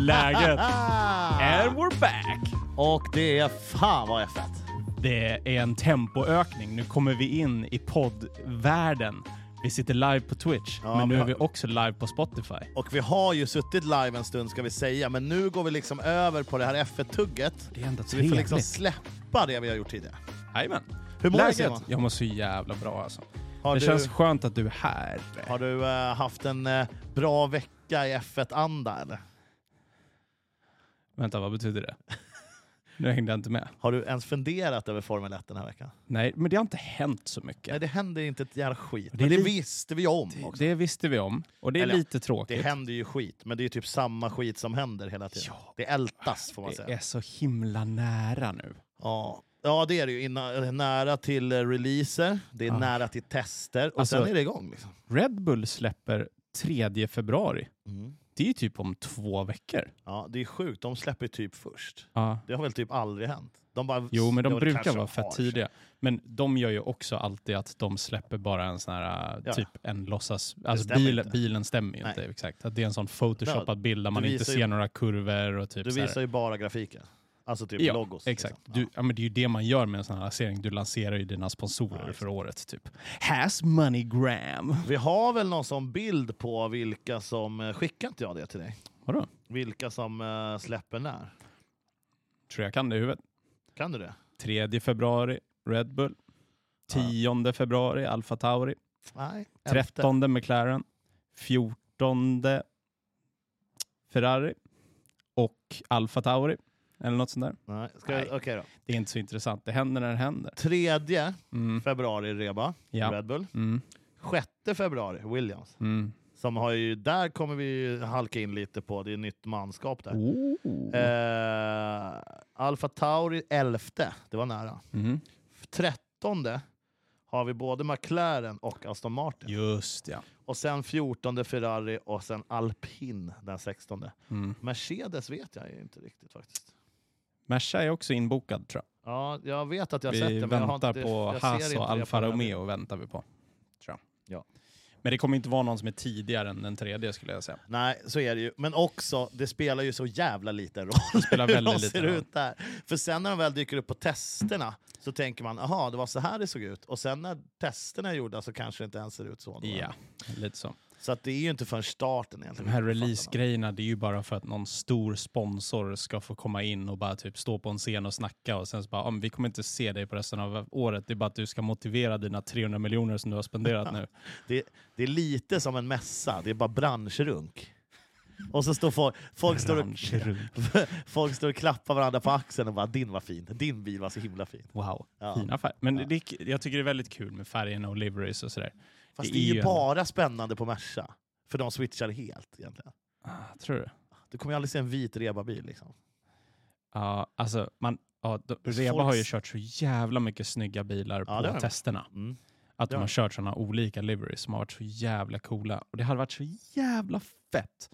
Läget? And we're back! Och det är fan vad F1. Det är en tempoökning. Nu kommer vi in i poddvärlden. Vi sitter live på Twitch, Ja, men nu är vi också live på Spotify. Och vi har ju suttit live en stund ska vi säga, men nu går vi liksom över på det här F1-tugget. Det är ändå Så vi får liksom släppa det vi har gjort tidigare. Jajamän. Hur mår du Läget? Simon? Jag mår så jävla bra alltså. Har det du, känns skönt att du är här. har du eh, haft en eh, bra vecka i F1-anda eller? Vänta, vad betyder det? Nu hängde jag inte med. Har du ens funderat över Formel 1 den här veckan? Nej, men det har inte hänt så mycket. Nej, det händer inte ett jävla skit. Det Men det visste vi om Det, också. det visste vi om, och det är Eller lite tråkigt. Det händer ju skit, men det är typ samma skit som händer hela tiden. Ja. Det ältas får man Det säga. är så himla nära nu. Ja. ja, det är det ju. Nära till eh, releaser, det är Ja. nära till tester och Alltså- sen är det igång. Liksom. Red Bull släpper 3 februari. Mm. Det är typ om två veckor. Ja, det är sjukt, de släpper typ först. Ja. Det har väl typ aldrig hänt. De bara, Jo, men de brukar vara fett tidiga. Men de gör ju också alltid att de släpper bara en sån här, Ja. typ en låtsas... Alltså bil, inte. bilen stämmer ju Nej. inte exakt. Att det är en sån photoshoppad bild där man inte ser ju- några kurvor och typ Du visar ju bara grafiken. Alltså typ Ja, logos. exakt. liksom. Du, ja, men det är ju det man gör med en sån här lansering. Du lanserar ju dina sponsorer Ja, för året. Typ. Has moneygram. Vi har väl någon sån bild på vilka som... eh, Skickar inte jag det till dig? Vadå? Vilka som eh, släpper när? Tror jag kan det i huvudet. Kan du det? 3 februari, Red Bull. 10 februari, Alfa Tauri. Nej. elfte. 13 McLaren. 14 Ferrari. Och Alfa Tauri. Eller något sånt där. Nej. Ska Nej. jag- Okej då. Det är inte så intressant. Det händer när det händer. Tredje Mm. februari Reba, Ja. Red Bull. Mm. Februari Williams. Mm. Som har ju, där kommer vi ju halka in lite på, det är nytt manskap där. Oh. Eh, Alfa Tauri 11, det var nära. Mm. 13 har vi både McLaren och Aston Martin. Just ja. Och sen 14 Ferrari och sen Alpin den 16. Mm. Mercedes vet jag inte riktigt faktiskt. Merca är också inbokad tror jag. Ja, jag vet att jag har sett Vi det. men jag har väntar inte, på Haas och det Alfa Romeo väntar vi på. Tror jag. Ja. Men det kommer inte vara någon som är tidigare än den tredje skulle jag säga. Nej, så är det ju. Men också, det spelar ju så jävla liten roll Det spelar hur de ser roll. ut där. För sen när de väl dyker upp på testerna så tänker man, aha, det var så här det såg ut. Och sen när testerna är gjorda så kanske det inte ens ser ut så. Ja, lite så. Så att det är ju inte förrän starten De egentligen. här får fatta release-grejerna, det är ju bara för att någon stor sponsor ska få komma in och bara typ stå på en scen och snacka och sen så bara, ah, vi kommer inte se dig på resten av året. Det är bara att du ska motivera dina 300 miljoner som du har spenderat nu. det, det är lite som en mässa, det är bara branschrunk. Och så står folk, folk, står och, folk står och klappar varandra på axeln och bara din var fin, din bil var så himla fin. Wow, Ja. fina färger. Men Ja. det, jag tycker det är väldigt kul med färgerna och liveries och sådär. Fast Det det är, är ju bara spännande på Merca, för de switchar helt egentligen. Ah, tror du? Du kommer ju aldrig se en vit rebabil liksom. Ja, alltså man, ja, de, Reba Folk- har ju kört så jävla mycket snygga bilar Ja, på testerna. Mm. Att de har kört sådana olika liveries som har varit så jävla coola. Och det hade varit så jävla fett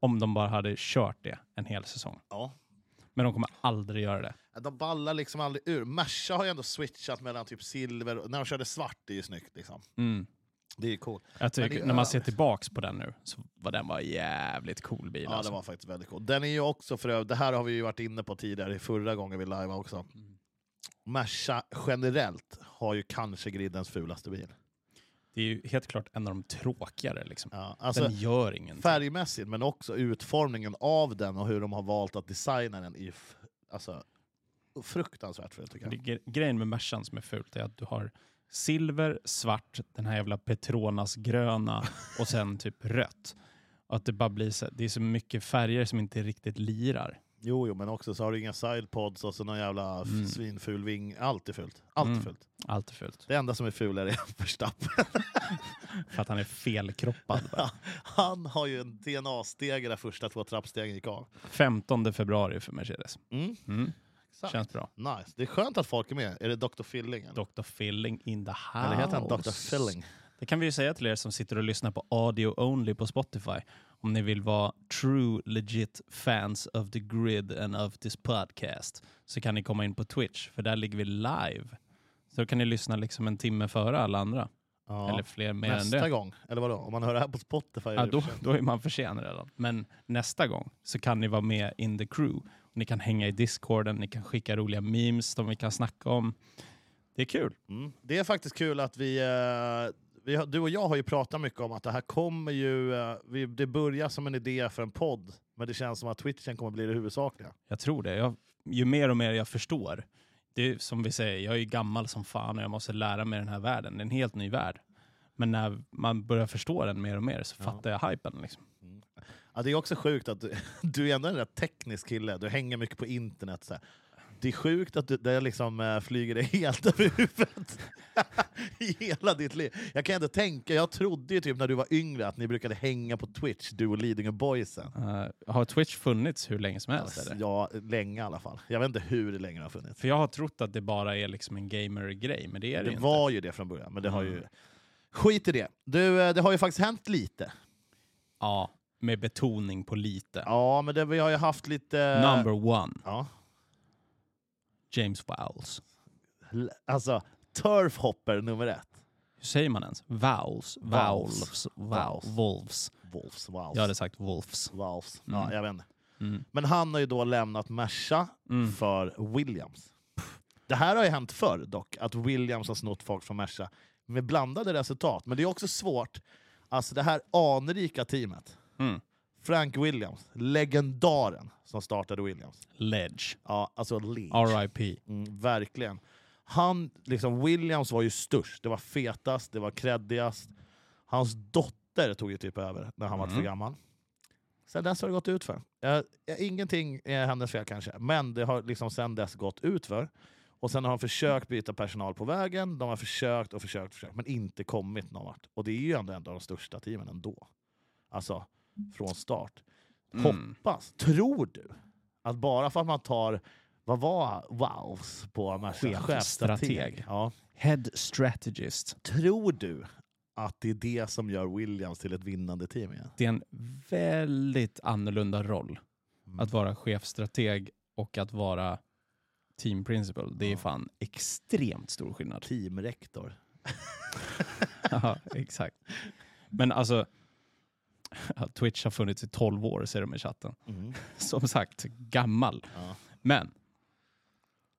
om de bara hade kört det en hel säsong. Ja. Men de kommer aldrig göra det. De ballar liksom aldrig ur. Merca har ju ändå switchat mellan typ silver och när de körde svart, det är ju snyggt liksom. Mm. Det är ju coolt. Jag tycker, det är när man ser tillbaks på den nu så var den var jävligt cool bil. Ja, alltså. det var faktiskt väldigt coolt. Den är ju också för det här har vi ju varit inne på tidigare, förra gången vi live också. Mm. Merca generellt har ju kanske gridens fulaste bil. det är ju helt klart en av de tråkigare. Liksom. Ja, alltså, den gör ingenting. färgmässigt, men också utformningen av den och hur de har valt att designa den är alltså, fruktansvärt fult grejen med Mercan som är fult är att du har silver, svart, den här jävla Petronas-gröna och sen typ rött. Och att det bara blir så, det är så mycket färger som inte riktigt lirar. Jo, jo, men också så har du inga sidepods och så någon jävla Mm. svinful ving. Allt är fult. Allt är Mm. fult. Allt är fult. Det enda som är fulare är Verstappen. För att han är felkroppad. bara. Han har ju en DNA-stege där första två trappstegen gick av. 15 februari för Mercedes. Mm. Exakt. Känns bra. Nice. Det är skönt att folk är med. Är det Dr. Filling? Eller, Dr. Filling in the house. eller heter han Dr. Filling? Det kan vi ju säga till er som sitter och lyssnar på audio only på Spotify. Om ni vill vara true legit fans of the grid and of this podcast så kan ni komma in på Twitch för där ligger vi live. Så då kan ni lyssna liksom en timme före alla andra. Ja. Eller fler mer än Nästa det. gång, eller vadå? Om man hör det här på Spotify? Ja, då, då är man för sen redan. Men nästa gång så kan ni vara med in the crew. Ni kan hänga i discorden, ni kan skicka roliga memes som vi kan snacka om. Det är kul. Mm. Det är faktiskt kul att vi, eh, vi har, du och jag har ju pratat mycket om att det här kommer ju, eh, vi, det börjar som en idé för en podd, men det känns som att Twitchen kommer bli det huvudsakliga. Jag tror det. Jag, ju mer och mer jag förstår. Det är som vi säger, jag är ju gammal som fan och jag måste lära mig den här världen. Det är en helt ny värld. Men när man börjar förstå den mer och mer så Ja. fattar jag hypen. Liksom. Ja, det är också sjukt att du, du är ändå en rätt teknisk kille, du hänger mycket på internet. Så här. Det är sjukt att du, det liksom eh, flyger dig helt över huvudet i hela ditt liv. Jag kan ändå tänka, jag trodde ju typ när du var yngre att ni brukade hänga på Twitch, du och Lidingö Boysen. Uh, har Twitch funnits hur länge som helst? Eller? ja, länge i alla fall. Jag vet inte hur länge det har funnits. För jag har trott att det bara är liksom en gamer-grej, men det är det, Det ju var ju det från början, men det har ju... Mm. Skit i det. Du, eh, det har ju faktiskt hänt lite. Ja, med betoning på lite. Ja, men det, vi har ju haft lite... Number one, Ja. James Vowles. L- Alltså, turfhopper nummer ett. Hur säger man ens? Vowels. Vowels? Wow. Wolves. Wolves, wow. Jag hade sagt Wolves. Wolves. Mm. Ja, jag vet inte. Mm. Men han har ju då lämnat Merca Mm. för Williams. Det här har ju hänt förr dock, att Williams har snott folk från Merca med blandade resultat. Men det är också svårt. Alltså det här anrika teamet, Mm. Frank Williams, legendaren som startade Williams. Ledge. Ja, alltså Ledge. R.I.P. Mm, verkligen. Han, liksom, Williams var ju störst, det var fetast, det var creddigast. Hans dotter tog ju typ över när han var Mm. för gammal. Sen dess har det gått ut för. Eh, ingenting är hennes fel kanske, men det har liksom sen dess gått ut för. Och sen har de försökt byta personal på vägen, de har försökt och försökt, försökt men inte kommit någon vart. Och det är ju ändå en av de största teamen ändå. Alltså, från start. Mm. Hoppas, tror du, att bara för att man tar, vad var wows på? Chefstrateg. Chefstrateg. Ja. Head strategist. Tror du att det är det som gör Williams till ett vinnande team igen? Det är en väldigt annorlunda roll. Mm. Att vara chefstrateg och att vara team principal. Det är Ja. fan extremt stor skillnad. Teamrektor. ja, exakt. Men alltså, Twitch har funnits i 12 år, säger de i chatten. Mm. Som sagt, gammal. Ja. Men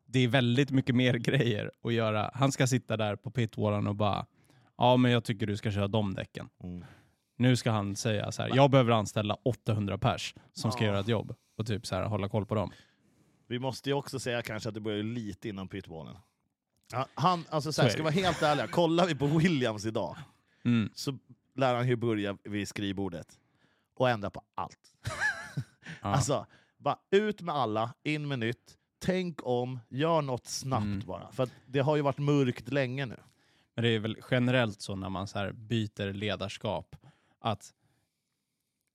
det är väldigt mycket mer grejer att göra. Han ska sitta där på pitwallen och bara, ja men jag tycker du ska köra de däcken. Mm. Nu ska han säga så här, jag behöver anställa 800 pers som ska Ja. göra ett jobb och typ så här, hålla koll på dem. Vi måste ju också säga kanske att det börjar lite innan pitballen. Ja, han, alltså så här, är ska vara helt ärliga, kollar vi på Williams idag Mm. så lär han ju börja vid skrivbordet och ändra på allt. Ja. Alltså, bara ut med alla, in med nytt, tänk om, gör något snabbt Mm. bara. För det har ju varit mörkt länge nu. Men det är väl generellt så när man så här byter ledarskap att,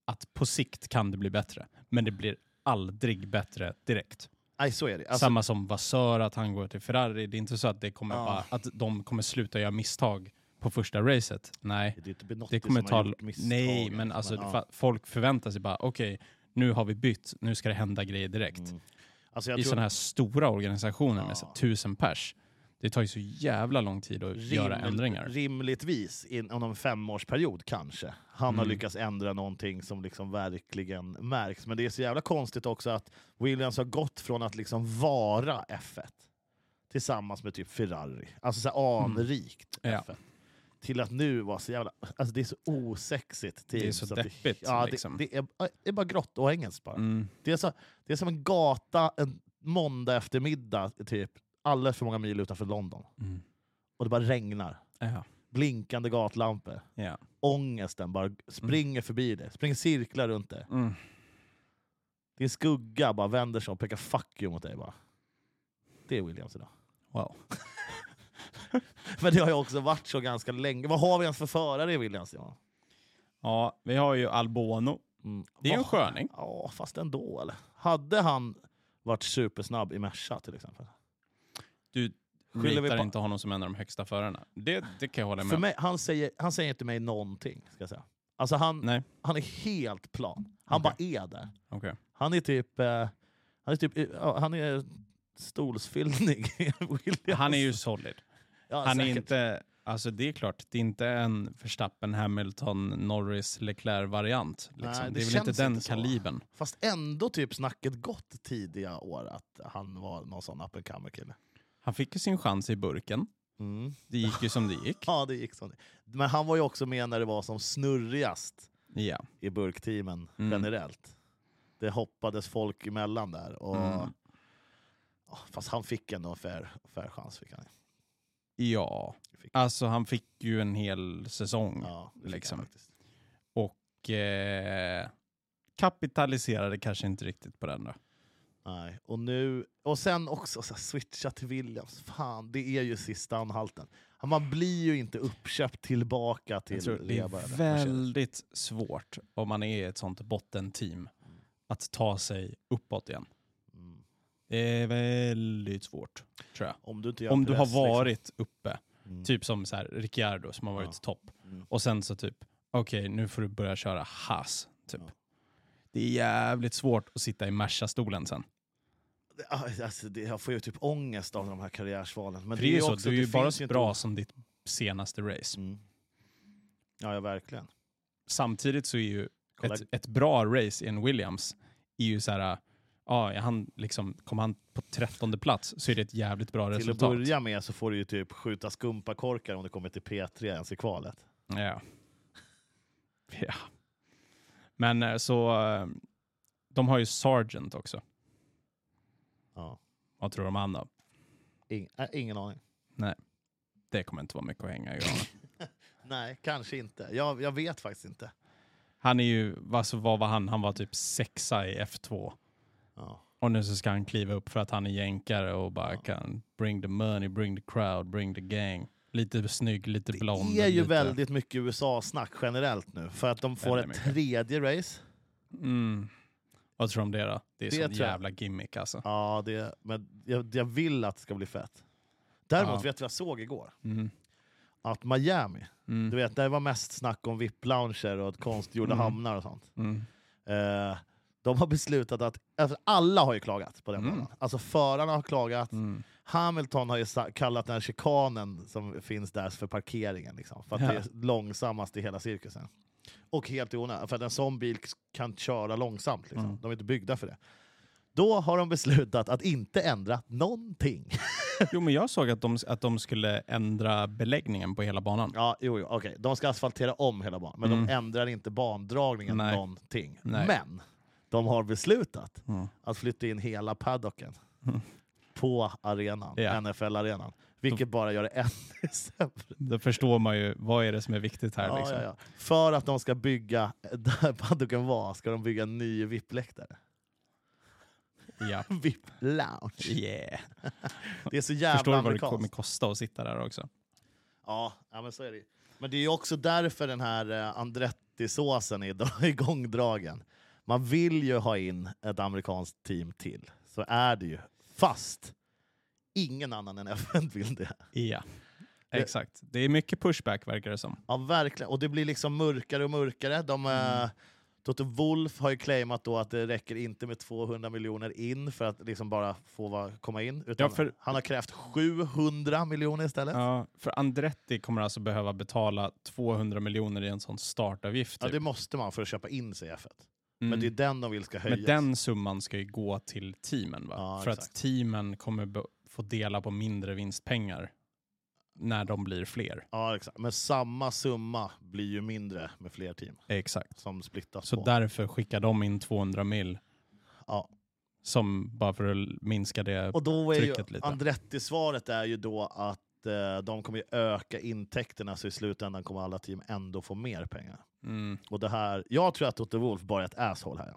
att på sikt kan det bli bättre, men det blir aldrig bättre direkt. Nej, så är det. Alltså, Samma som Vassör, att han går till Ferrari. Det är inte så att, det kommer Ja. bara, att de kommer sluta göra misstag på första racet. Nej, det det kommer ta... har Nej, men alltså ja. fa- folk förväntar sig bara, okej, nu har vi bytt, nu ska det hända grejer direkt. Mm. Alltså I tror sådana här stora organisationer med så Ja. tusen pers, det tar ju så jävla lång tid att göra rim- ändringar. Rimligtvis inom en femårsperiod kanske. Han har Mm. lyckats ändra någonting som liksom verkligen märks. Men det är så jävla konstigt också att Williams har gått från att liksom vara F1 tillsammans med typ Ferrari, alltså så här anrikt Mm. Ja. F1, till att nu vara så jävla... Alltså det är så osexigt team. Det är så att deppigt, ja, liksom. det, det, är, det är bara grått och engelskt bara. Mm. Det, är så, det är som en gata en måndag eftermiddag, typ alldeles för många mil utanför London. Mm. Och det bara regnar. Ja. Blinkande gatlampor. Ja. Ångesten bara springer förbi det. Springer cirklar runt det. Mm. Din skugga bara vänder sig och pekar fuck you mot dig. Bara. Det är Williams idag. Wow. Men det har ju också varit så ganska länge. Vad har vi ens för förare i Williams? Ja. Ja, vi har ju Albono. Mm. Det är en Vad- sköning. Ja, fast ändå eller? Hade han varit supersnabb i Merca till exempel? Du på- inte honom som en av de högsta förarna. Det, det kan jag hålla med om. mig, han, säger, han säger inte mig någonting. Ska jag säga. Alltså han, han Nej, är helt plan. Han Okej. bara är där. okej. Han är typ... Eh, han är typ han är stolsfyllning. Han är ju solid. Ja, Han är säkert. inte... Alltså det är klart, det är inte en Verstappen, Hamilton, Norris, Leclerc-variant. Liksom. Det det är väl inte den inte kalibern. Fast ändå typ snacket gått tidiga år att han var någon sån up and comer kille. Han fick ju sin chans i burken. Mm. Det gick ju som det gick. Ja, det gick så. Men han var ju också med när det var som snurrigast Ja. i burkteamen Mm. generellt. Det hoppades folk emellan där. Och, Mm. Fast han fick ändå en fair, fair chans. Fick han. Ja, alltså han fick ju en hel säsong. Ja, liksom. Och eh, kapitaliserade kanske inte riktigt på den då. Nej. Och, nu, och sen också så här, switcha till Williams. Fan, det är ju sista anhalten. Man blir ju inte uppköpt tillbaka till tror det är väldigt svårt om man är ett sånt bottenteam att ta sig uppåt igen. Det är väldigt svårt, tror jag. Om du inte gör Om du har liksom. varit uppe, Mm. typ som så här Ricciardo som har varit Ja. topp, Mm. och sen så typ, okej nu får du börja köra Haas. Typ. Ja. Det är jävligt svårt att sitta i Merca-stolen sen. Det- Alltså, det, jag får ju typ ångest av de här karriärsvalen. Men det är ju så, också- du är ju bara så bra som ditt senaste race. Mm. Ja, ja, verkligen. Samtidigt så är ju Kolla- ett, ett bra race i en Williams är ju så här, ja, han liksom, kommer han på trettonde plats så är det ett jävligt bra Till att resultat. börja med så får du ju typ skjuta skumpakorkar om du kommer till P3 ens i kvalet. Ja. ja. Men eh, så, eh, de har ju Sargent också. Ja. Vad tror de han då? Ing, äh, ingen aning. Det kommer inte vara mycket att hänga i. Nej, kanske inte. Jag, jag vet faktiskt inte. Han är ju, alltså, vad var han? Han var typ sexa i F2. Ja. Och nu så ska han kliva upp för att han är jänkare och bara Ja. kan bring the money, bring the crowd, bring the gang. Lite snygg, lite blond. Det är ju lite... väldigt mycket USA-snack generellt nu. För att de får Väldigt ett mycket. tredje race. Mm. Vad tror du om det då? Det är Det sån tror jag. jävla gimmick alltså. Ja, det, men jag, jag vill att det ska bli fett. Däremot Ja. vet du vad jag såg igår? Mm. Att Miami, Mm. du vet, det var mest snack om VIP-lounger och konstgjorda Mm. hamnar och sånt. Mm. Eh, de har beslutat att, alltså alla har ju klagat på den Mm. banan. Alltså förarna har klagat, Mm. Hamilton har ju kallat den här chikanen som finns där för parkeringen. Liksom, för att Ja. det är långsammast i hela cirkusen. Och helt i onödan, för att en sån bil kan köra långsamt. Liksom. Mm. De är inte byggda för det. Då har de beslutat att inte ändra någonting. Jo, men jag såg att de, att de skulle ändra beläggningen på hela banan. Ja, jo, jo, okej. De ska asfaltera om hela banan, men Mm. de ändrar inte bandragningen Nej. någonting. Nej. Men de har beslutat Mm. att flytta in hela paddocken Mm. på arenan, Ja. NFL-arenan. Vilket bara gör det ännu sämre. Då förstår man ju, vad är det som är viktigt här? Ja, liksom? ja, ja. För att de ska bygga, där paddocken var, ska de bygga en ny VIP-läktare. ja. VIP-lounge. Yeah. Det är så jävla Förstår du vad det kommer kosta att sitta där också? Ja, ja, men så är det. Men det är ju också därför den här eh, Andretti-såsen är dra- igångdragen. Man vill ju ha in ett amerikanskt team till. Så är det ju. Fast ingen annan än FN vill det. Ja. Exakt. Det är mycket pushback verkar det som. Ja, verkligen. Och det blir liksom mörkare och mörkare. De, Mm. eh, Toto Wolf har ju claimat då att det räcker inte med 200 miljoner in för att liksom bara få komma in. Utan Ja, för- Han har krävt 700 miljoner istället. Ja, Ja, för Andretti kommer alltså behöva betala 200 200 i en sån startavgift. Typ. det måste man för att köpa in sig i F1. Mm. Men det är den de vill ska höjas. Men den summan ska ju gå till teamen va? Ja, För exakt. att teamen kommer få dela på mindre vinstpengar när de blir fler. Ja, exakt. Men samma summa blir ju mindre med fler team Exakt. som splittas Så på. därför skickar de in 200 mil Ja. som bara för att minska det. Och då är ju trycket lite. Andretti-svaret är ju då att eh, de kommer ju öka intäkterna så i slutändan kommer alla team ändå få mer pengar. Mm. Och det här, jag tror att Toto Wolf bara är ett asshole här.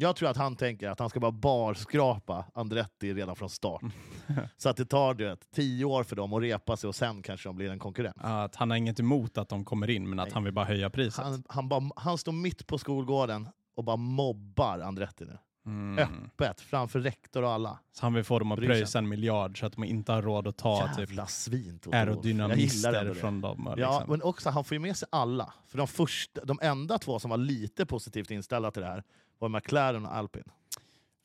Jag tror att han tänker att han ska bara barskrapa Andretti redan från start. så att det tar du vet, tio år för dem att repa sig och sen kanske de blir en konkurrent. Att han har inget emot att de kommer in, men att Nej. han vill bara höja priset. Han, han, bara, han står mitt på skolgården och bara mobbar Andretti nu. Mm. Öppet, framför rektor och alla. Så han vill få dem att pröjsa en miljard så att de inte har råd att ta typ Jävla svin. Jag gillar aerodynamister från dem. och Ja, Liksom. men också han får ju med sig alla. För de, första, de enda två som var lite positivt inställda till det här var McLaren och Alpin.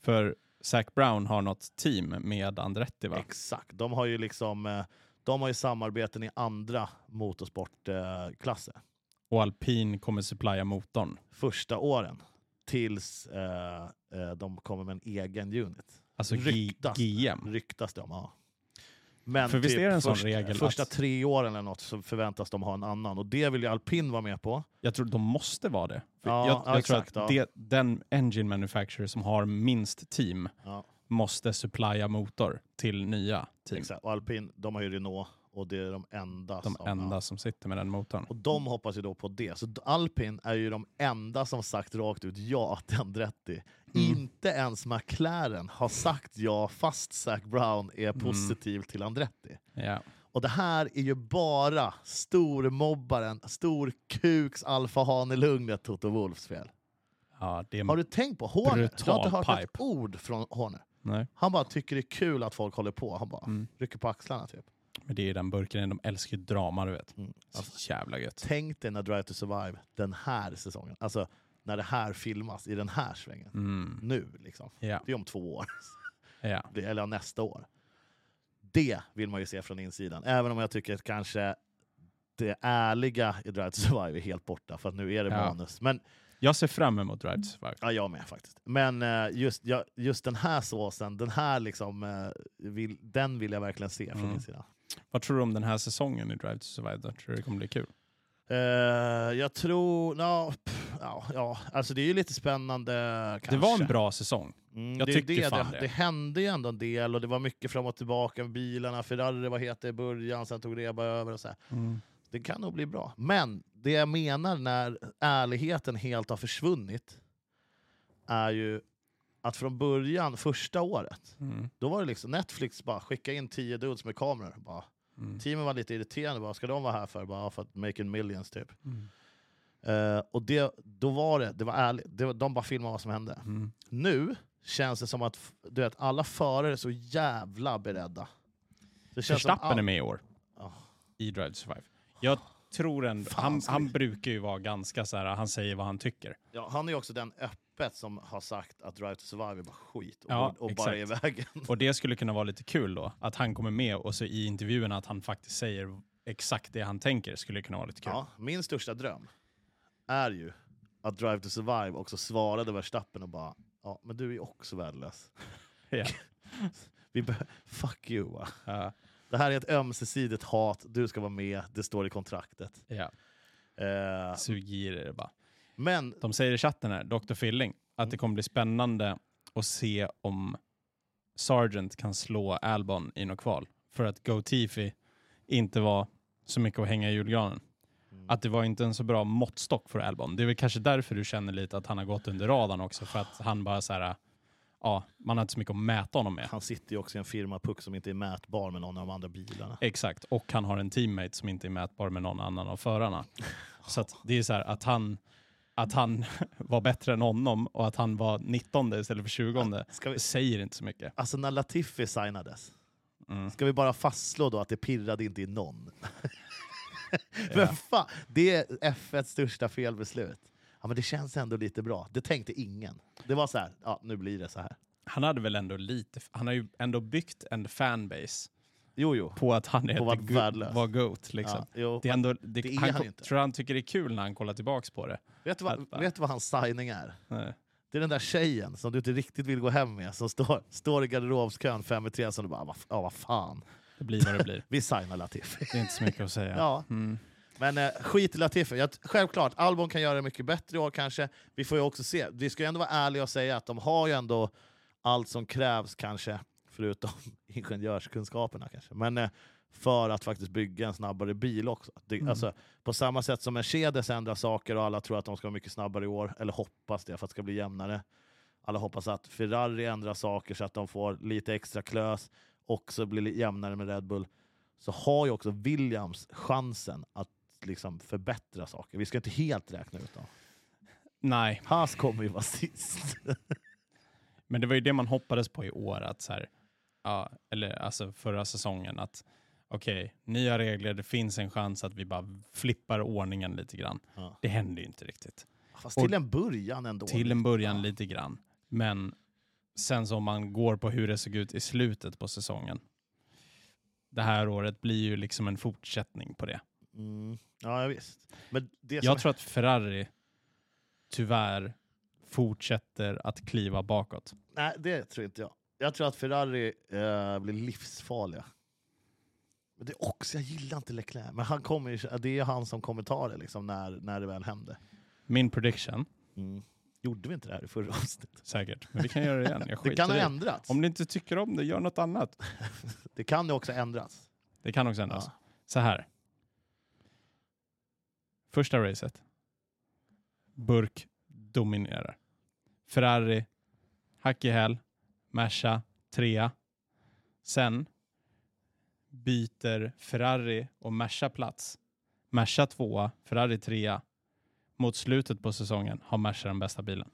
För Zac Brown har något team med Andretti va? Exakt. De har ju liksom... eh, De har ju samarbeten i andra motorsportklasser. Och alpin kommer supplya motorn. Första åren. Tills eh, eh, de kommer med en egen unit. Alltså Ryktas. GM. Ryktas det om. Ja. Men typ För visst är det en sån först, regel första att- tre åren eller något så förväntas de ha en annan. Och det vill ju alpin vara med på. Jag tror de måste vara det. För Ja, jag ja, jag tror exakt, att ja. det, den engine manufacturer som har minst team Ja, måste supplya motor till nya team. exakt. Och alpin, de har ju Renault och det är de enda De som... enda Ja. som sitter med den motorn. Och de hoppas ju då på det. Så Alpin är ju de enda som sagt rakt ut ja till Andretti. Mm. Inte ens McLaren har sagt ja fast Zac Brown är Mm. positiv till Andretti. Ja. Och det här är ju bara stormobbaren, storkuks alfahanelugnet Toto Wolffs fel. Ja, det är... Har du tänkt på Horner? Du har inte hört ett pipe. ord från Horner. Nej. Han bara tycker det är kul att folk håller på. Han bara Mm. rycker på axlarna typ. Men det är den burken, de älskar ju drama du vet. Mm. Så jävla gött. Tänk dig när Drive to Survive den här säsongen, alltså när det här filmas i den här svängen. Mm. Nu liksom. Ja, Det är om två år. Det- eller nästa år. Det vill man ju se från insidan, även om jag tycker att kanske det ärliga i Drive to Survive är helt borta, för att nu är det Ja. manus. Men Jag ser fram emot Drive to Survive. ja, jag med faktiskt. Men eh, just, just den här såsen, den här liksom, eh, vill, den vill jag verkligen se från Mm. insidan. Vad tror du om den här säsongen i Drive to Survive? Tror du det kommer bli kul? Eh, jag tror... No, pff, ja, ja, alltså det är ju lite spännande kanske. Det var en bra säsong. Mm, Jag det, tycker det, fan det, det. hände ju ändå en del och det var mycket fram och tillbaka med bilarna. Ferrari var heta i början, sen tog Reba över. och så här. Det kan nog bli bra. Men det jag menar när ärligheten helt har försvunnit är ju att från början, första året, Mm. då var det liksom Netflix bara skicka in tio dudes med kameror. Bara. Mm. Teamen var lite irriterande, bara, ska de vara här för? Bara för att make in millions typ. Mm. Eh, och det, då var det, det var ärligt, det var, de bara filmade vad som hände. Mm. Nu känns det som att du vet, alla förare är så jävla beredda. Verstappen är med i år Ja. i Drive to Survive. Jag tror ändå, han, han brukar ju vara ganska så här, han säger vad han tycker. Ja, han är också den öppet som har sagt att Drive to Survive är bara skit och, Ja, och bara är i vägen. Och det skulle kunna vara lite kul då, att han kommer med och så i intervjuerna att han faktiskt säger exakt det han tänker skulle kunna vara lite kul. Ja, min största dröm är ju att Drive to Survive också svarade Verstappen och bara ja, men du är ju också värdelös. Vi Fuck you va. Ja, Det här är ett ömsesidigt hat, du ska vara med, det står i kontraktet. ja. Eh, Sug i det bara. Men De säger i chatten här, Dr. Filling, att det kommer bli spännande att se om Sargent kan slå Albon i något kval. För att Go Tifi inte var så mycket att hänga i julgranen. Mm. Att det var inte en så bra måttstock för Albon. Det är väl kanske därför du känner lite att han har gått under radarn också. För att han bara så här, ja, man har inte så mycket att mäta honom med. han sitter ju också i en firma puck som inte är mätbar med någon av de andra bilarna. Exakt, och han har en teammate som inte är mätbar med någon annan av förarna. Så det är så här att han, att han var bättre än honom och att han var 19 istället för 20 Ska vi, säger inte så mycket. alltså när Latifi signades, Mm. ska vi bara fastslå då att det pirrade inte i någon? Men Ja. fan, det är F1s största felbeslut. Ja, men det känns ändå lite bra. Det tänkte ingen. Det var så här, ja nu blir det så här. Han hade väl ändå lite, han har ju ändå byggt en fanbase Jo, jo. på att han är På att värdelös. var GOAT. Liksom. Ja. Det är ändå, det, det är han, han tror han tycker det är kul när han kollar tillbaks på det. Vet, du vad, vet vad hans signing är? Nej. Det är den där tjejen som du inte riktigt vill gå hem med, som står, står i garderobskön fem i tre, som du bara, "Va- ja vad fan. Det blir vad det blir. Vi signar Latifi. Det är inte så mycket att säga. Ja. Mm. Men eh, skit i Latifi. Jag, självklart, Albon kan göra det mycket bättre i år kanske. Vi får ju också se. Vi ska ju ändå vara ärliga och säga att de har ju ändå allt som krävs kanske, förutom ingenjörskunskaperna kanske. Men eh, för att faktiskt bygga en snabbare bil också. Det, Mm. alltså, på samma sätt som Mercedes ändrar saker och alla tror att de ska vara mycket snabbare i år, eller hoppas det för att det ska bli jämnare. Alla hoppas att Ferrari ändrar saker så att de får lite extra klös, också blir li- jämnare med Red Bull. Så har ju också Williams chansen att liksom förbättra saker. Vi ska inte helt räkna ut dem. Nej, Haas kommer ju vara sist. Men det var ju det man hoppades på i år, att så här, ja, eller alltså förra säsongen, att okej, nya regler, det finns en chans att vi bara flippar ordningen lite grann. Ja. Det händer ju inte riktigt. Fast till en början ändå. Till en början Ja. lite grann. Men sen så om man går på hur det såg ut i slutet på säsongen, det här året blir ju liksom en fortsättning på det. Mm. Ja, visst. Men det som Jag tror att Ferrari tyvärr fortsätter att kliva bakåt. Nej, det tror inte jag. Jag tror att Ferrari eh, blir livsfarliga. Men det är också, jag gillar inte Leclerc, men han kommer det är han som kommer ta det liksom, när, när det väl händer. Min prediction, Mm. Gjorde vi inte det här i förra avsnittet? säkert, men vi kan göra det igen. Jag Det kan ha ändrats. Om ni inte tycker om det, gör något annat. Det kan ju också ändras. Det kan också ändras. Ja. Så här. Första racet. Burk dominerar. Ferrari, hack i häl, Merca, trea. Sen byter Ferrari och Merca plats. Merca tvåa, Ferrari trea. Mot slutet på säsongen har Merca den bästa bilen.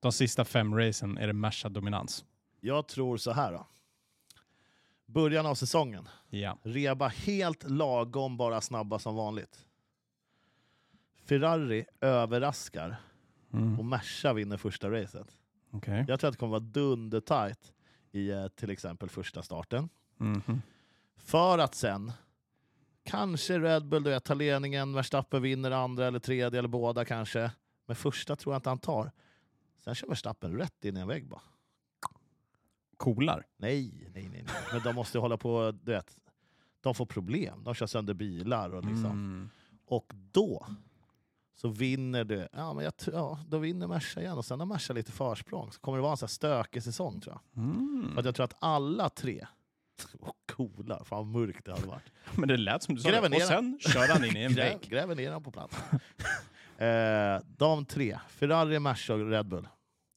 De sista fem racen är det Merca-dominans. Jag tror så här då. Början av säsongen. Ja. Reba helt lagom, bara snabba som vanligt. Ferrari överraskar Mm. och Merca vinner första racet. Okej. Jag tror att det kommer vara dundertajt i eh, till exempel första starten. Mhm. För att sen, kanske Red Bull du vet, tar ledningen, Verstappen vinner andra eller tredje eller båda kanske. Men första tror jag inte han tar. Sen kör Verstappen rätt in i en vägg bara. Coolar. Nej, nej, nej. nej. Men de måste hålla på, du vet. De får problem. De kör sönder bilar och liksom. Mm. Och då så vinner du, ja, men jag, ja, då vinner Merca igen och sen har Merca lite försprång. Så kommer det vara en sån här stökig säsong tror jag. Mm. För att jag tror att alla tre, oh, coola, fan vad mörkt det hade varit. Men det lät som du sa Gräver det. Och sen kör han in i en vägg. gräver ner den på plats. eh, de tre, Ferrari, Merca och Red Bull,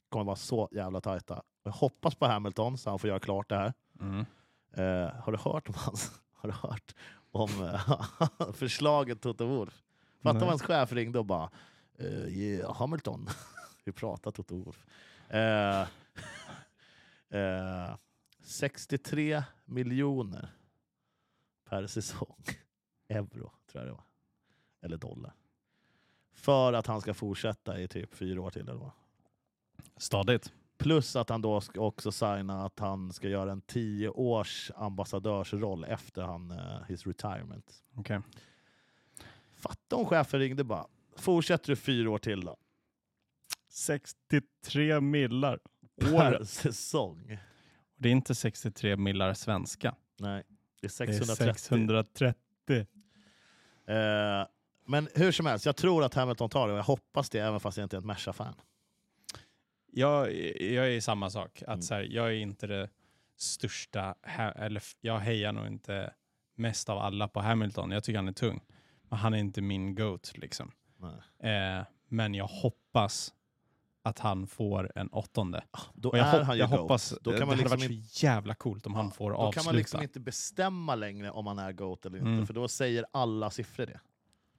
kommer vara så jävla tajta. Jag hoppas på Hamilton så han får göra klart det här. Mm. Eh, har du hört om hans, har du hört om eh, förslaget Toto Wolff? Fatta Nej. hans chef ringde och bara eh, yeah, Hamilton. Hur pratar Toto Wolff? Eh, eh, 63 miljoner per säsong. Euro, tror jag det var. Eller dollar. För att han ska fortsätta i typ fyra år till. Eller vad. Stadigt. Plus att han då ska också signa att han ska göra en tio års ambassadörsroll efter han, uh, his retirement. Okej. Fatta om chefen ringde bara. Fortsätter du fyra år till då? 63 millar. Per säsong. Det är inte 63 millar svenska. Nej, det är Det är 630. 630. Eh, men hur som helst, jag tror att Hamilton tar det och jag hoppas det även fast jag inte är ett Merca-fan. Jag, jag är i samma sak. Att Mm. så här, jag är inte det största, ha- eller f- jag hejar nog inte mest av alla på Hamilton. Jag tycker han är tung. Han är inte min GOAT liksom. Eh, men jag hoppas att han får en åttonde. Då Och jag, är han ju jag GOAT. hoppas, Då kan det man hade liksom varit inte- så jävla coolt om han Ja, får Då avsluta. kan man liksom inte bestämma längre om han är GOAT eller inte, Mm. för då säger alla siffror det.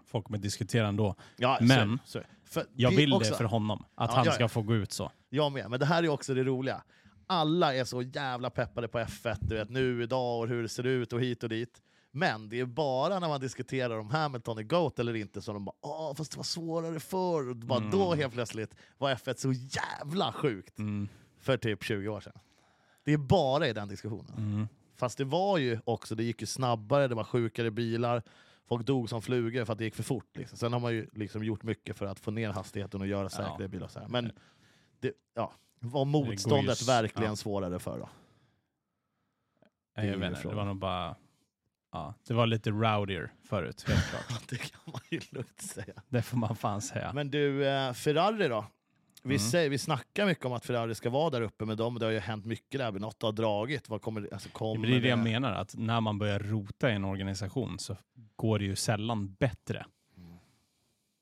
Folk kommer diskutera ändå. Ja, Men- så. För Jag det vill också, det för honom. Att Ja, han ska få gå ut så. Jag med, men det här är också det roliga. Alla är så jävla peppade på F1, du vet nu, idag och hur det ser ut och hit och dit. Men det är bara när man diskuterar om Hamilton är GOAT eller inte som de bara åh, fast det var svårare förr. Och bara Mm. Då helt plötsligt var F1 så jävla sjukt Mm. för typ 20 år sedan. Det är bara i den diskussionen. Mm. Fast det var ju också, det gick ju snabbare, det var sjukare bilar, folk dog som flugor för att det gick för fort. Liksom. Sen har man ju liksom gjort mycket för att få ner hastigheten och göra säkrare bilar. Och så här. Men det, ja, var motståndet ju s- verkligen ja. svårare för då? Är Jag inte, det var nog bara... Ja, det var lite rowdier förut, helt klart. det kan man ju lugnt säga. Det får man fan säga. Men du, eh, Ferrari då? Vi, Mm. säger, vi snackar mycket om att Ferrari ska vara där uppe med dem, det har ju hänt mycket där, men något har dragit. Vad kommer, alltså, kommer det är det jag menar, att när man börjar rota i en organisation så går det ju sällan bättre.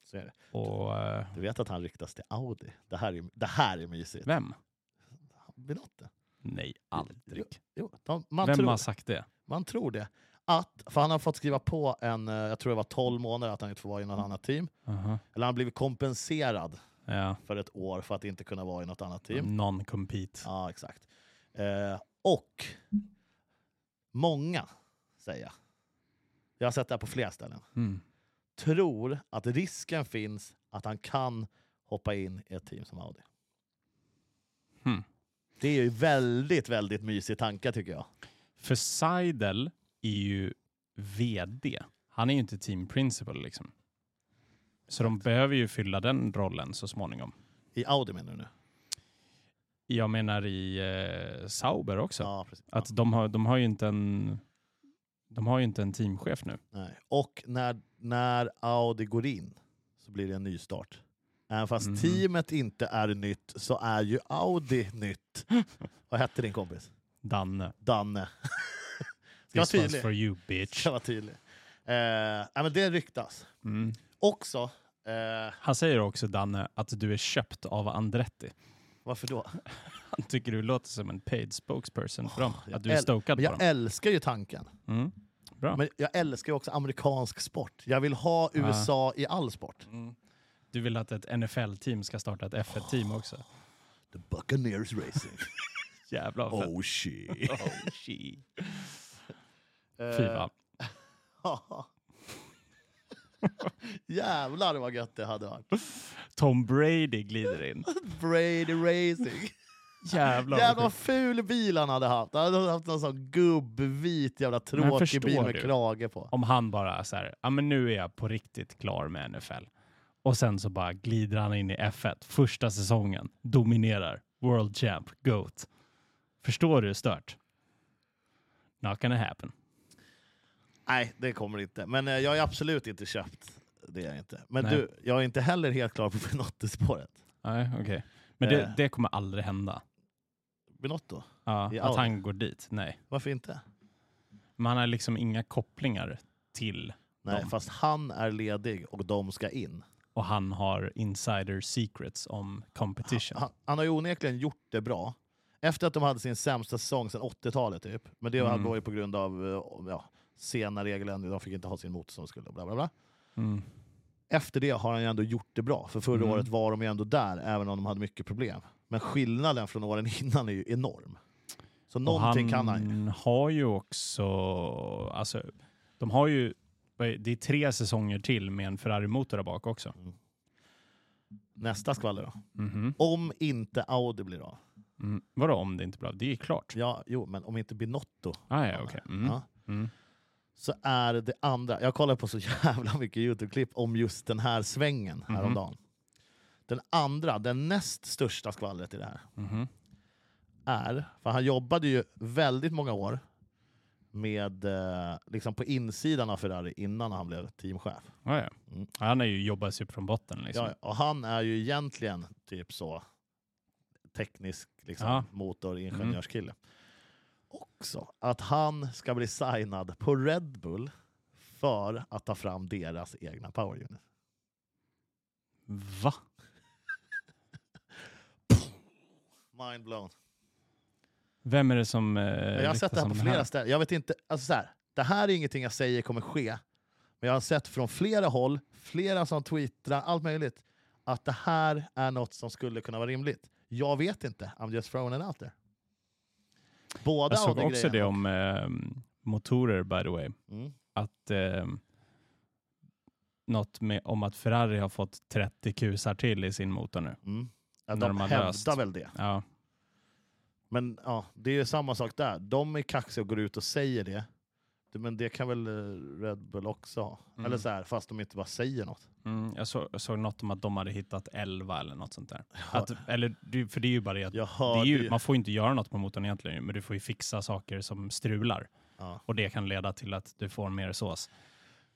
Så är det. Och eh, Du vet att han ryktas till Audi? Det här är, det här är mysigt. vem? Binotto? Nej, aldrig. Jo, de, man, Vem tror, har sagt det? man tror det. Att, för han har fått skriva på en, eh, jag tror det var 12 månader att han inte får vara i något annat team. Aha. Eller han har blivit kompenserad Ja, för ett år för att inte kunna vara i något annat team. non-compete. Ja, exakt. Eh, och många, säger jag, jag har sett det här på flera ställen, Mm. tror att risken finns att han kan hoppa in i ett team som Audi. Hmm. Det är ju väldigt, väldigt mysig tanke tycker jag. För Seidel är ju VD. Han är ju inte team principal liksom. Så de behöver ju fylla den rollen så småningom. I Audi menar du nu? Jag menar i eh, Sauber också. Ja. Att de har, de har ju inte en de har ju inte en teamchef nu. Nej. Och när, när Audi går in så blir det en ny start. Även fast Mhm. teamet inte är nytt så är ju Audi nytt. Vad hette din kompis? Danne. Danne. Ska This one's for you bitch. Ska vara tydlig. Eh, men det ryktas. Mm. Också, eh, Han säger också, Danne, att du är köpt av Andretti. varför då? Han tycker du låter som en paid spokesperson för dem. jag Att du är stokad på jag dem. älskar ju tanken. Mm. Bra. Men jag älskar ju också amerikansk sport. Jag vill ha USA i all sport. Mm. Du vill att ett NFL-team ska starta ett F1-team också? The Buccaneers Racing. Jävlar oh shit. Oh, shit. Eh, Fy fan. Jävlar vad gött det hade varit. Tom Brady glider in. Brady Racing. Jävlar Jävlar vad ful bil han hade haft. Han hade haft någon sån gubbvit jävla tråkig bil med du? krage på. Om han bara så här, ja men nu är jag på riktigt klar med NFL. Och sen så bara glider han in i F1, första säsongen, dominerar, world champ, GOAT. Förstår du hur stört? Not gonna happen. Nej, det kommer inte. Men eh, jag är absolut inte köpt. Det är jag inte. Men Nej. du, jag är inte heller helt klar på Binotto-spåret. Nej, okej. Men det, Eh. det kommer aldrig hända. Binotto? Ja, I att Audi? han går dit. Nej. Varför inte? Men han har liksom inga kopplingar till Nej, Dem. fast han är ledig och de ska in. och han har insider secrets om competition. Han, han har ju onekligen gjort det bra. Efter att de hade sin sämsta säsong sedan 80-talet typ. Men det Mm. var ju på grund av eh, ja, sena regeländringar, de fick inte ha sin motor som de skulle. Bla bla bla. Mm. Efter det har han ju ändå gjort det bra. För förra Mm. året var de ju ändå där, även om de hade mycket problem. Men skillnaden från åren innan är ju enorm. Så någonting kan han ju. Han har ju också, alltså, de har ju, det är tre säsonger till med en Ferrari-motor där bak också. Nästa skvaller då. Mhm. Om inte Audi blir av. Mm. Vadå om det inte blir bra? Det är ju klart. Ja, jo, men om inte Binotto Ah, ja, okej. Mm. ja, Mm. Så är det andra. Jag kollar på så jävla mycket Youtube-klipp om just den här svängen Mhm. häromdagen. Den andra, den näst största skvallret i det här, Mhm. är, för han jobbade ju väldigt många år med eh, liksom på insidan av Ferrari innan han blev teamchef. Ah, ja. Mm. Han har ju jobbat sig upp från botten. Liksom. Ja, och han är ju egentligen typ så teknisk liksom, Ja. motoringenjörskille. Också att han ska bli signad på Red Bull för att ta fram deras egna power unit. Va? Mind blown. Vem är det som eh, jag har sett det här på flera ställen. Jag vet inte, alltså så här, det här är ingenting jag säger kommer ske. Men jag har sett från flera håll, flera som twittrar, allt möjligt, att det här är något som skulle kunna vara rimligt. Jag vet inte, I'm just throwing it out there. Båda Jag såg också det om eh, motorer by the way. Mm. Att eh, något med, om att Ferrari har fått 30 kusar till i sin motor nu. Mm. Ja, de de hävdar löst. väl det. Ja. Men ja, det är ju samma sak där. De är kaxiga och går ut och säger det. Det- Men det kan väl eh, Red Bull också ha? Mm. Eller så här, fast de inte bara säger något. Mm, jag, så, jag såg något om att de hade hittat 11 eller något sånt där. Att, eller, det- för det är ju bara det att Jag det ju, ju... man får inte göra något på motorn egentligen, men du får ju fixa saker som strular. Ja. Och det kan leda till att du får mer sås.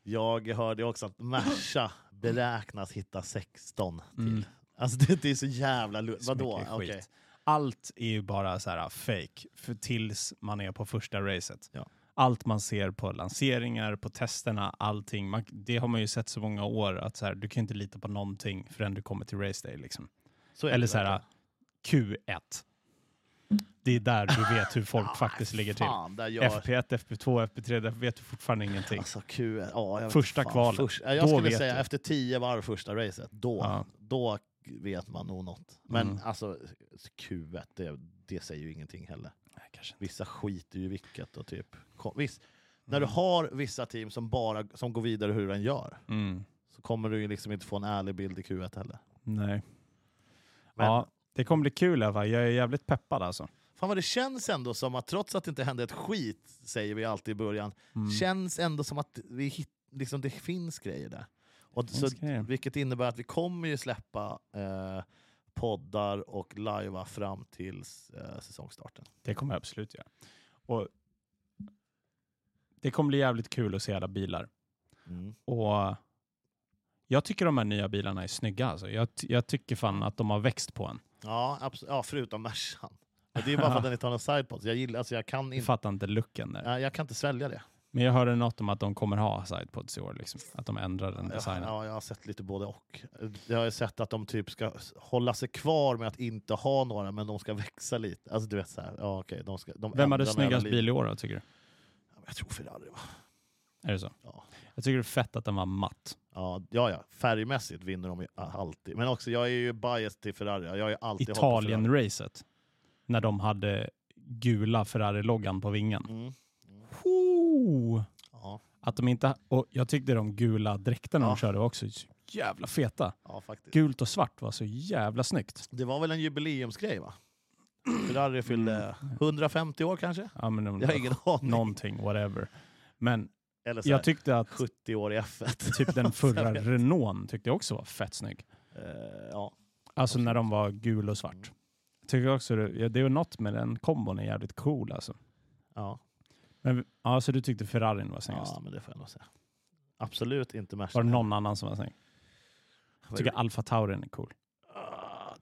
Jag hörde också att Merca beräknas hitta 16 till. Mm. Alltså det, det är så jävla. Så Vadå? skit. Allt är ju bara så här fake för tills man är på första racet. Ja. Allt man ser på lanseringar, på testerna, allting. Man, det har man ju sett så många år att så här, du kan inte lita på någonting förrän du kommer till race day. Liksom. Så Eller så här, verkligen. Q1. Det är där du vet hur folk faktiskt ligger till. Fan, gör... FP1, FP2, FP3, där vet du fortfarande ingenting. Alltså Q, ja, jag vet Första fan, kvalet. Först, ja, jag skulle säga du. efter 10 varv första racet, då, Ja. då vet man nog något. Men Mm. alltså Q1, det, det säger ju ingenting heller. Kanske inte. Vissa skiter ju i vilket och typ... Visst, när Mm. du har vissa team som bara som går vidare hur den gör Mm. så kommer du ju liksom inte få en ärlig bild i Q1 heller. Nej. Men Ja, det kommer bli kul i alla fall. Jag är jävligt peppad alltså. Fan vad det känns ändå som att trots att det inte hände ett skit, säger vi alltid i början, Mm. känns ändå som att vi hit, liksom, det finns grejer där. Och så, grejer. vilket innebär att vi kommer ju släppa eh, poddar och lajva fram till eh, säsongstarten. Det kommer jag absolut göra. Och det kommer bli jävligt kul att se alla bilar. Mm. Och jag tycker de här nya bilarna är snygga. Alltså. Jag, jag tycker fan att de har växt på en. Ja, ja, förutom Mercan. Det är bara för att den inte har någon sidepods. Jag, gillar, alltså jag, kan Jag inte, fattar inte looken där. ja, jag kan inte svälja det. Men jag hörde något om att de kommer ha sidepods i år. Liksom. Att de ändrar den Ja, designen. ja, jag har sett lite både och. Jag har sett att de typ ska hålla sig kvar med att inte ha några, men de ska växa lite. Alltså du vet så här, ja, okej, de ska, de Vem hade snyggast bil i år då, tycker du? Jag tror Ferrari va? Är det så? Ja. Jag tycker det är fett att den var matt. Ja, ja, ja, färgmässigt vinner de ju alltid. Men också, jag är ju biased till Ferrari. Jag ju alltid. Italien-racet. När de hade gula Ferrari-loggan på vingen. Mm. Woo! Ja, Att de inte, och jag tyckte de gula dräkterna Ja. de körde var också så jävla feta. ja. Gult och svart var så jävla snyggt. Det var väl en jubileumsgrej va? Ferrari fyllde 150 år kanske? Ja, men de, Jag har ingen aning. Någonting, whatever. Men Eller så jag tyckte att 70 år i F1. typ den förra vet. Renault tyckte jag också var fett snygg. Eh, ja. Alltså när de var gul och svart. Jag tycker också det, det är något med den kombon är jävligt cool alltså. Ja. Men, ja, så du tyckte Ferrarin var snyggast? ja, men det får jag nog säga. Absolut inte Merca. Var det någon annan som var snygg? Jag tycker det? Alfa Taurin är cool. Ah.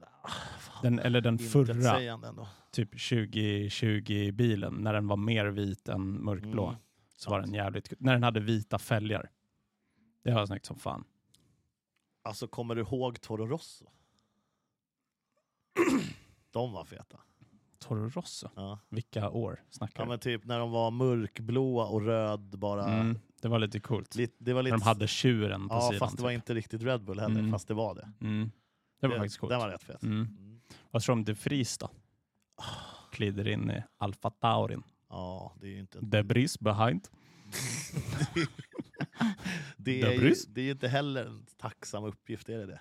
Den, eller den förra, typ 2020-bilen, när den var mer vit än mörkblå. Mm. Så var den jävligt. När den hade vita fälgar. Det var snyggt som fan. Alltså kommer du ihåg Toro Rosso? De var feta. Toro Rosso, Ja. vilka år snackar ja du? men typ när de var mörkblåa och röd bara. Mm, det var lite coolt. Lit, det var När lite... de hade tjuren på ja, sidan. fast det var typ. inte riktigt Red Bull heller, Mm. fast det var det. mm. Det var faktiskt coolt. Den var rätt fet. Mm. Mm. Vad tror du om De Vries då? Glider in i Alfa Taurin. Ja, det är ju inte... De Vries behind. det, De är ju, det är ju inte heller en tacksam uppgift, är det det?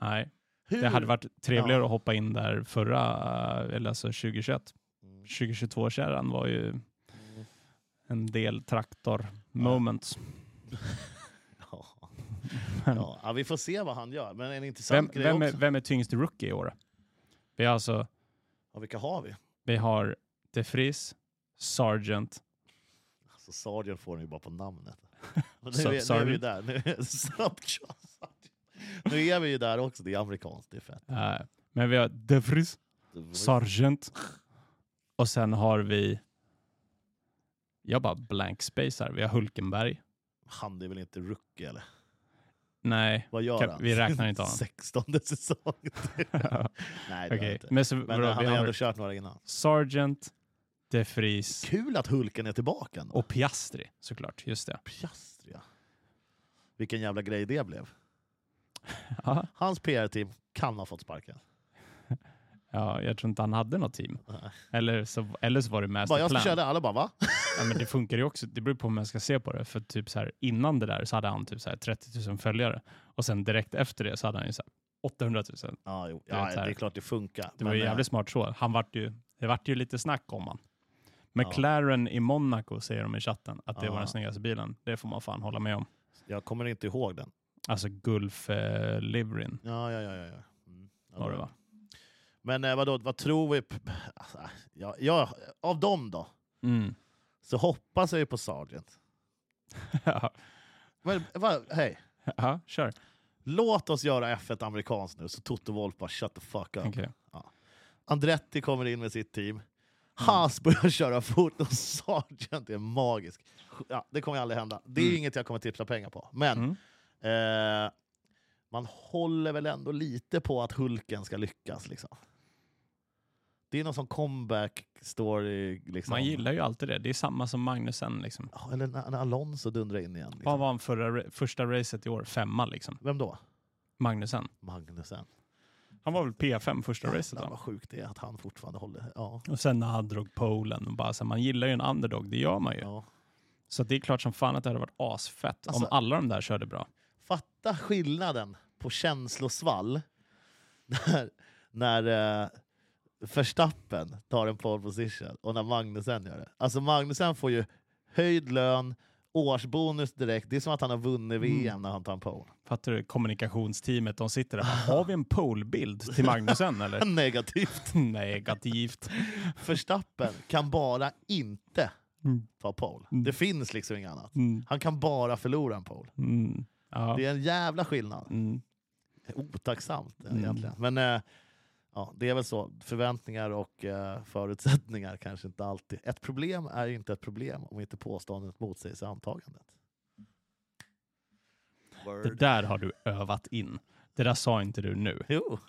Nej, Hur? det hade varit trevligare Ja. att hoppa in där förra, eh, eller alltså 2021. Mm. 2022-kärran var ju Mm. en del traktor moments. Ja. Ja. ja, vi får se vad han gör. Men en intressant Vem, grej vem, är, också. vem är tyngst rookie i år? Vi har alltså, Ja, vilka har vi? vi har De Vries, Sargent, Alltså, Sargent får ni ju bara på namnet. Nu, är, nu är vi där. Nu är, nu är vi ju där också. Det är amerikanskt, det är fett. eh, men vi har De Vries, Sargent och sen har vi, jag bara blank space här, vi har Hulkenberg. Han är väl inte rookie eller? Nej, Vad gör han? vi räknar inte honom. 16 säsong. Nej, det han inte. Men, så, Men vadå, han vi har ändå kört några innan. Sargent, De Vries Kul att Hulken är tillbaka ändå. och Piastri såklart, just det. Piastri, ja. Vilken jävla grej det blev. Ja, Hans PR-team kan ha fått sparken. ja, jag tror inte han hade något team. Nej. Eller så, eller så var det Bara, jag masterplan. ska köra det. Alla bara va? Ja, men det funkar ju också. Det beror på hur man ska se på det. För typ så här, innan det där så hade han typ så här 30 000 följare. Och sen direkt efter det så hade han ju så här 800 000. Ja, jo. Vet, ja så det är klart det funkar. Det var ju eh, jävligt smart så. Han vart ju, det vart ju lite snack om han. McLaren i Monaco säger de i chatten att det var Ja. den snyggaste bilen. Det får man fan hålla med om. Jag kommer inte ihåg den. Alltså Gulf eh, Liverin Ja, ja, ja. ja, ja. Mm. Ja, var det va? Men eh, vadå, vad tror vi? Alltså, ja, ja, av dem då? Mm. Så hoppas jag ju på Sargent. ja, Men, hej, ja, kör. låt oss göra F1 amerikanskt nu, så Toto Wolff bara shut the fuck up. Okej. Andretti kommer in med sitt team. Haas börjar köra fort och Sargent är magisk. Ja, det kommer aldrig hända. Det är Mm. inget jag kommer tipsa pengar på. Men Mm. Eh, man håller väl ändå lite på att Hulken ska lyckas. Liksom. Det är någon sån comeback story. Liksom. Man gillar ju alltid det. Det är samma som Magnusen. Liksom. Ja, Eller när, när Alonso dundrar in igen. Vad Liksom. var han förra, ra- första racet i år? Femma liksom. Vem då? Magnusen. Magnusen. Han var väl P5 första racet Jävlar va? vad sjukt det att han fortfarande håller. Ja. Och sen när han drog polen. Och bara, så här, man gillar ju en underdog, det gör man ju. Ja. Så det är klart som fan att det hade varit asfett Alltså- om alla de där körde bra. Fatta skillnaden på känslosvall när, när eh, Verstappen tar en pole position och när Magnusen gör det. Alltså Magnusen får ju höjd lön, årsbonus direkt. Det är som att han har vunnit VM Mm. när han tar en pole. Fattar du? Kommunikationsteamet, de sitter där. Har vi en polbild till Magnusen eller? Negativt. Negativt. Verstappen kan bara inte Mm. ta pole. Mm. Det finns liksom inget annat. Mm. Han kan bara förlora en pole. Ja. Det är en jävla skillnad. Mm. Otacksamt Mm. egentligen. Men eh, ja, det är väl så. Förväntningar och eh, förutsättningar kanske inte alltid... Ett problem är inte ett problem om inte påståendet motsägs antagandet. Det där har du övat in. Det där sa inte du nu. Jo,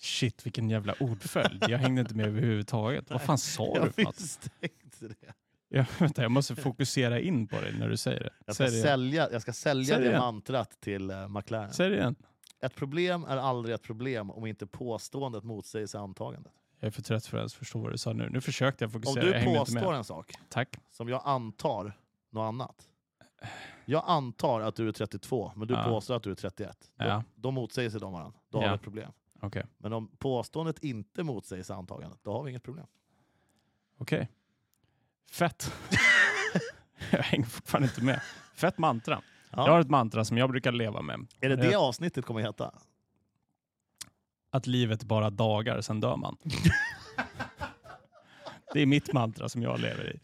Shit, vilken jävla ordföljd. Jag hängde inte med överhuvudtaget. Vad fan sa jag du för något? misstänkte det. Jag, vänta, jag måste fokusera in på det när du säger det. Jag ska Säg det, igen. sälja, jag ska sälja Säg det det mantrat till uh, McLaren. Säg det igen. Ett problem är aldrig ett problem om inte påståendet motsägs antagandet. Jag är för trött för att ens förstå vad du sa nu. Nu försökte jag Om fokusera. du jag hängde inte påstår en sak Tack. som jag antar något annat. Jag antar att du är 32, men du Ja. påstår att du är 31. Då, Ja. då motsäger sig de varandra. Då har Ja. vi ett problem. Okej. Men om påståendet inte motsägs antagandet, då har vi inget problem. Okej. Fett. jag hänger fortfarande inte med. Fett mantra. Ja. Jag har ett mantra som jag brukar leva med. Är det det Jag- avsnittet kommer heta? Att livet bara dagar, sen dör man. Det är mitt mantra som jag lever i.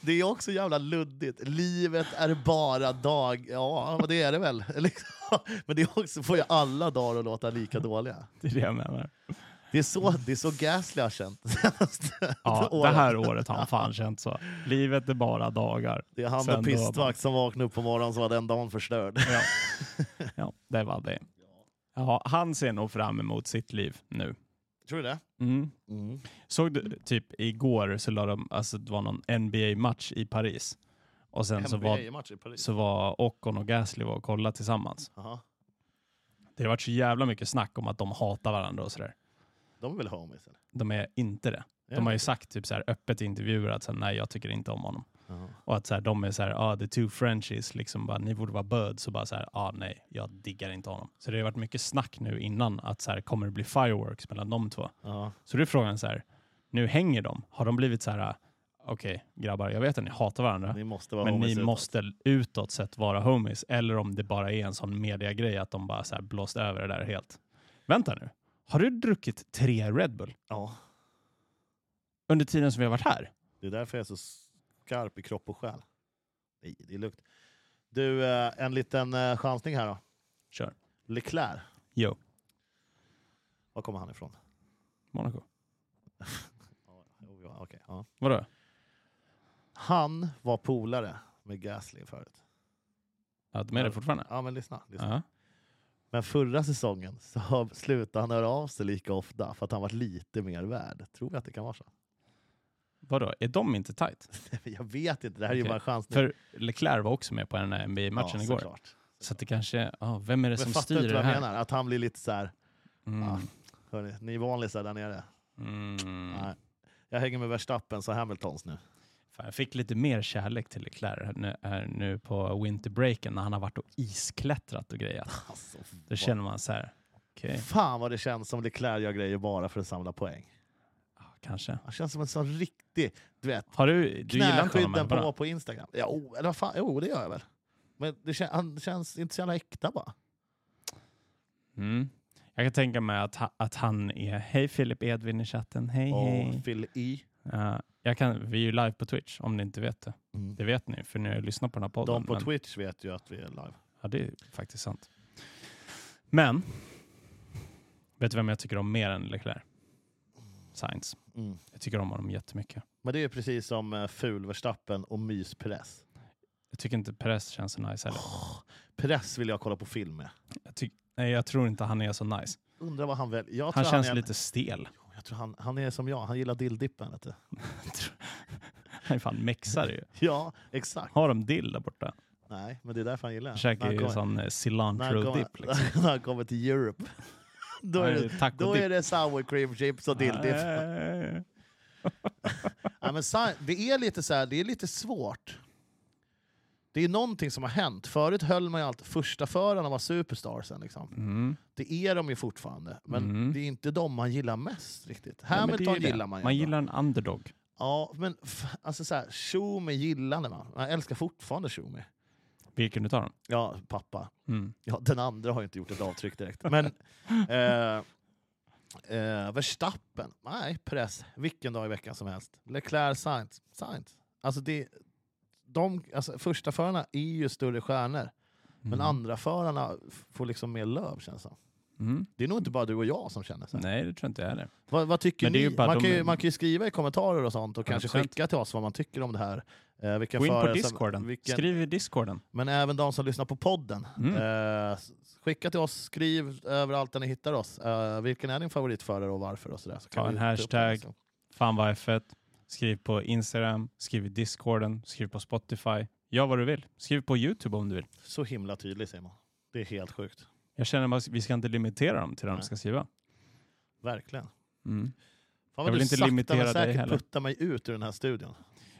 Det är också jävla luddigt. Livet är bara dag... Ja, det är det väl. Liksom. Men det är också, får ju alla dagar att låta lika dåliga. Det är det jag menar. Det är så, det är så Gasly har känt Ja, det här året har han fan känt så. Livet är bara dagar. Det är han Sen med pistvakt som vaknade upp på morgonen så var den dagen förstörd. Ja, ja det var det. Ja, han ser nog fram emot sitt liv nu. Tror du det? Mm. Mm. Såg du, typ igår så la de, alltså det var någon NBA-match i Paris. Och sen så var, så var Ocon och Gasly var och kollade tillsammans. Aha. Det har varit så jävla mycket snack om att de hatar varandra och sådär. De är väl homies? Eller? De är inte det. De har ju sagt typ så här, öppet i intervjuer att så här, nej, jag tycker inte om honom. Jaha. Och att så här, de är så här, ah, the two Frenchies, liksom bara, ni borde vara buds. Så bara så här, ah, nej, jag diggar inte honom. Så det har varit mycket snack nu innan att så här, kommer det bli fireworks mellan de två? Ja. Så då är frågan så här, nu hänger de. Har de blivit så här, okej grabbar, jag vet att ni hatar varandra. Ni vara Men ni utåt. måste utåt sett vara homies. Eller om det bara är en sån mediagrej att de bara så här blåst över det där helt. Vänta nu. Har du druckit tre Red Bull Ja, under tiden som vi har varit här? det är därför jag är så skarp i kropp och själ. Nej, det är lugnt. Du, eh, en liten eh, chansning här då. Kör. Leclerc, Jo, var kommer han ifrån? Monaco. Ja, jo, ja. Vadå? Han var polare med Gasly förut. Ja, de är det fortfarande? Ja, men lyssna. lyssna. Ja. Men förra säsongen så slutade han höra av sig lika ofta för att han var lite mer värd. Tror vi att det kan vara så? Vadå, är de inte tight? Jag vet inte, det här är ju bara en chansning. För Leclerc var också med på den här NBA-matchen ja, igår. såklart. Så att det kanske, ja, vem är det Men som styr det vad jag här? menar? Att han blir lite så här, Mm. Ja. hörni, ni vanlisar där nere. Mm. Nej. Jag hänger med Verstappen och Hamiltons nu. Fan, jag fick lite mer kärlek till Leclerc nu, här nu på winterbreaken när han har varit och isklättrat och grejat. Alltså, Då känner man så här, okej, Fan vad det känns som Leclerc gör grejer bara för att samla poäng. ja, kanske. Han känns som en sån riktig, du vet, Har du, du knäskydden på, på Instagram. Ja, oh, eller vad fan, jo det gör jag väl. Men det kän, han känns inte så jävla äkta bara. Mm. Jag kan tänka mig att, ha, att han är, hej Filip Edvin i chatten, hej Och hej. Phil E. Ja, jag kan, vi är ju live på Twitch om ni inte vet det. Mm. Det vet ni, för ni har lyssnat på den här podden. De på men- Twitch vet ju att vi är live. Ja, det är faktiskt sant. Men, vet du vem jag tycker om mer än Leclerc? Science. Mm. Jag tycker om honom jättemycket. Men det är ju precis som uh, ful-Verstappen och mys-Perez. Jag tycker inte Perez känns så nice heller. Oh, Perez vill jag kolla på film med. Jag, tyck, nej, jag tror inte han är så nice. Undrar vad han väljer. Han känns är en- lite stel. Jag tror han, han är som jag, han gillar dilldippen. Han är fan mexare ju. Ja, exakt. Har de dill där borta? Nej, men det är därför han gillar den. käkar ju sån eh, när han cilantro kommer- dip. Liksom. när han kommer till Europe. Då är, det, då är det sour cream chips och dilldipp. Ja, men det är lite så här, det är lite svårt. Det är någonting som har hänt. Förut höll man ju alltid första förarna var superstarsen. Liksom. Mm. Det är de ju fortfarande, men Mm. det är inte de man gillar mest riktigt. Hamilton det. gillar man ju Man gillar en underdog. Ja, men alltså så här, Schumi gillade man. Man älskar fortfarande Schumi. Vilken utav dem? Ja, pappa. Mm. Ja, den andra har ju inte gjort ett avtryck direkt. Men eh, eh, Verstappen, nej, press. Vilken dag i veckan som helst. Leclerc, Sainz. Sainz. Alltså det, de, alltså första förarna är ju större stjärnor, men Mm. andra förarna får liksom mer löv känns det. Mm. Det är nog inte bara du och jag som känner så. här. Nej, det tror jag inte heller. Vad, vad tycker Men det är ni? Man de- kan, ju, man kan ju skriva i kommentarer och sånt och kanske 100%. skicka till oss vad man tycker om det här. Eh, vilken Gå in på discorden. vilken- Skriv i discorden. Men även de som lyssnar på podden. Mm. Eh, skicka till oss, skriv överallt där ni hittar oss. Eh, vilken är din favoritförare och varför? Och så där, så kan Ta en hashtag. liksom. Fan vad F1. Skriv på Instagram, skriv i discorden, skriv på Spotify. Gör vad du vill. Skriv på Youtube om du vill. Så himla tydlig Simon. Det är helt sjukt. Jag känner att vi ska inte limitera dem till det de ska skriva. Verkinte. Mm. Fan Jag vill du inte limitera dig säkert heller. puttar mig ut ur den här studion.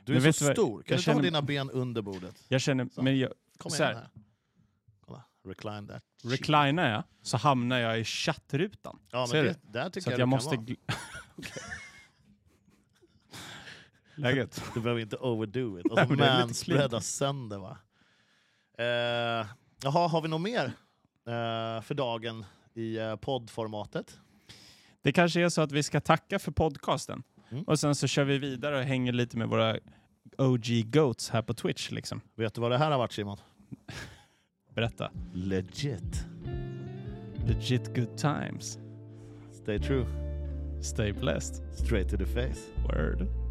Du är Men vet så du stor. Kan du ta känner- dina ben under bordet? Jag känner, Så. men jag, Kom Så igen här. här. Kolla. Recline that. reclinar jag så hamnar jag i chattrutan. Ja, Ser men du? det, där tycker Så jag, jag du måste... vara. Läget? Du behöver inte overdo it. Och så lite manspreada sönder va. Eh, jaha, har vi något mer eh, för dagen i eh, poddformatet? Det kanske är så att vi ska tacka för podcasten. Mm. Och sen så kör vi vidare och hänger lite med våra OG goats här på Twitch. Liksom. Vet du vad det här har varit Simon? Berätta. Legit. Legit good times. Stay true. Stay blessed. Straight to the face. Word.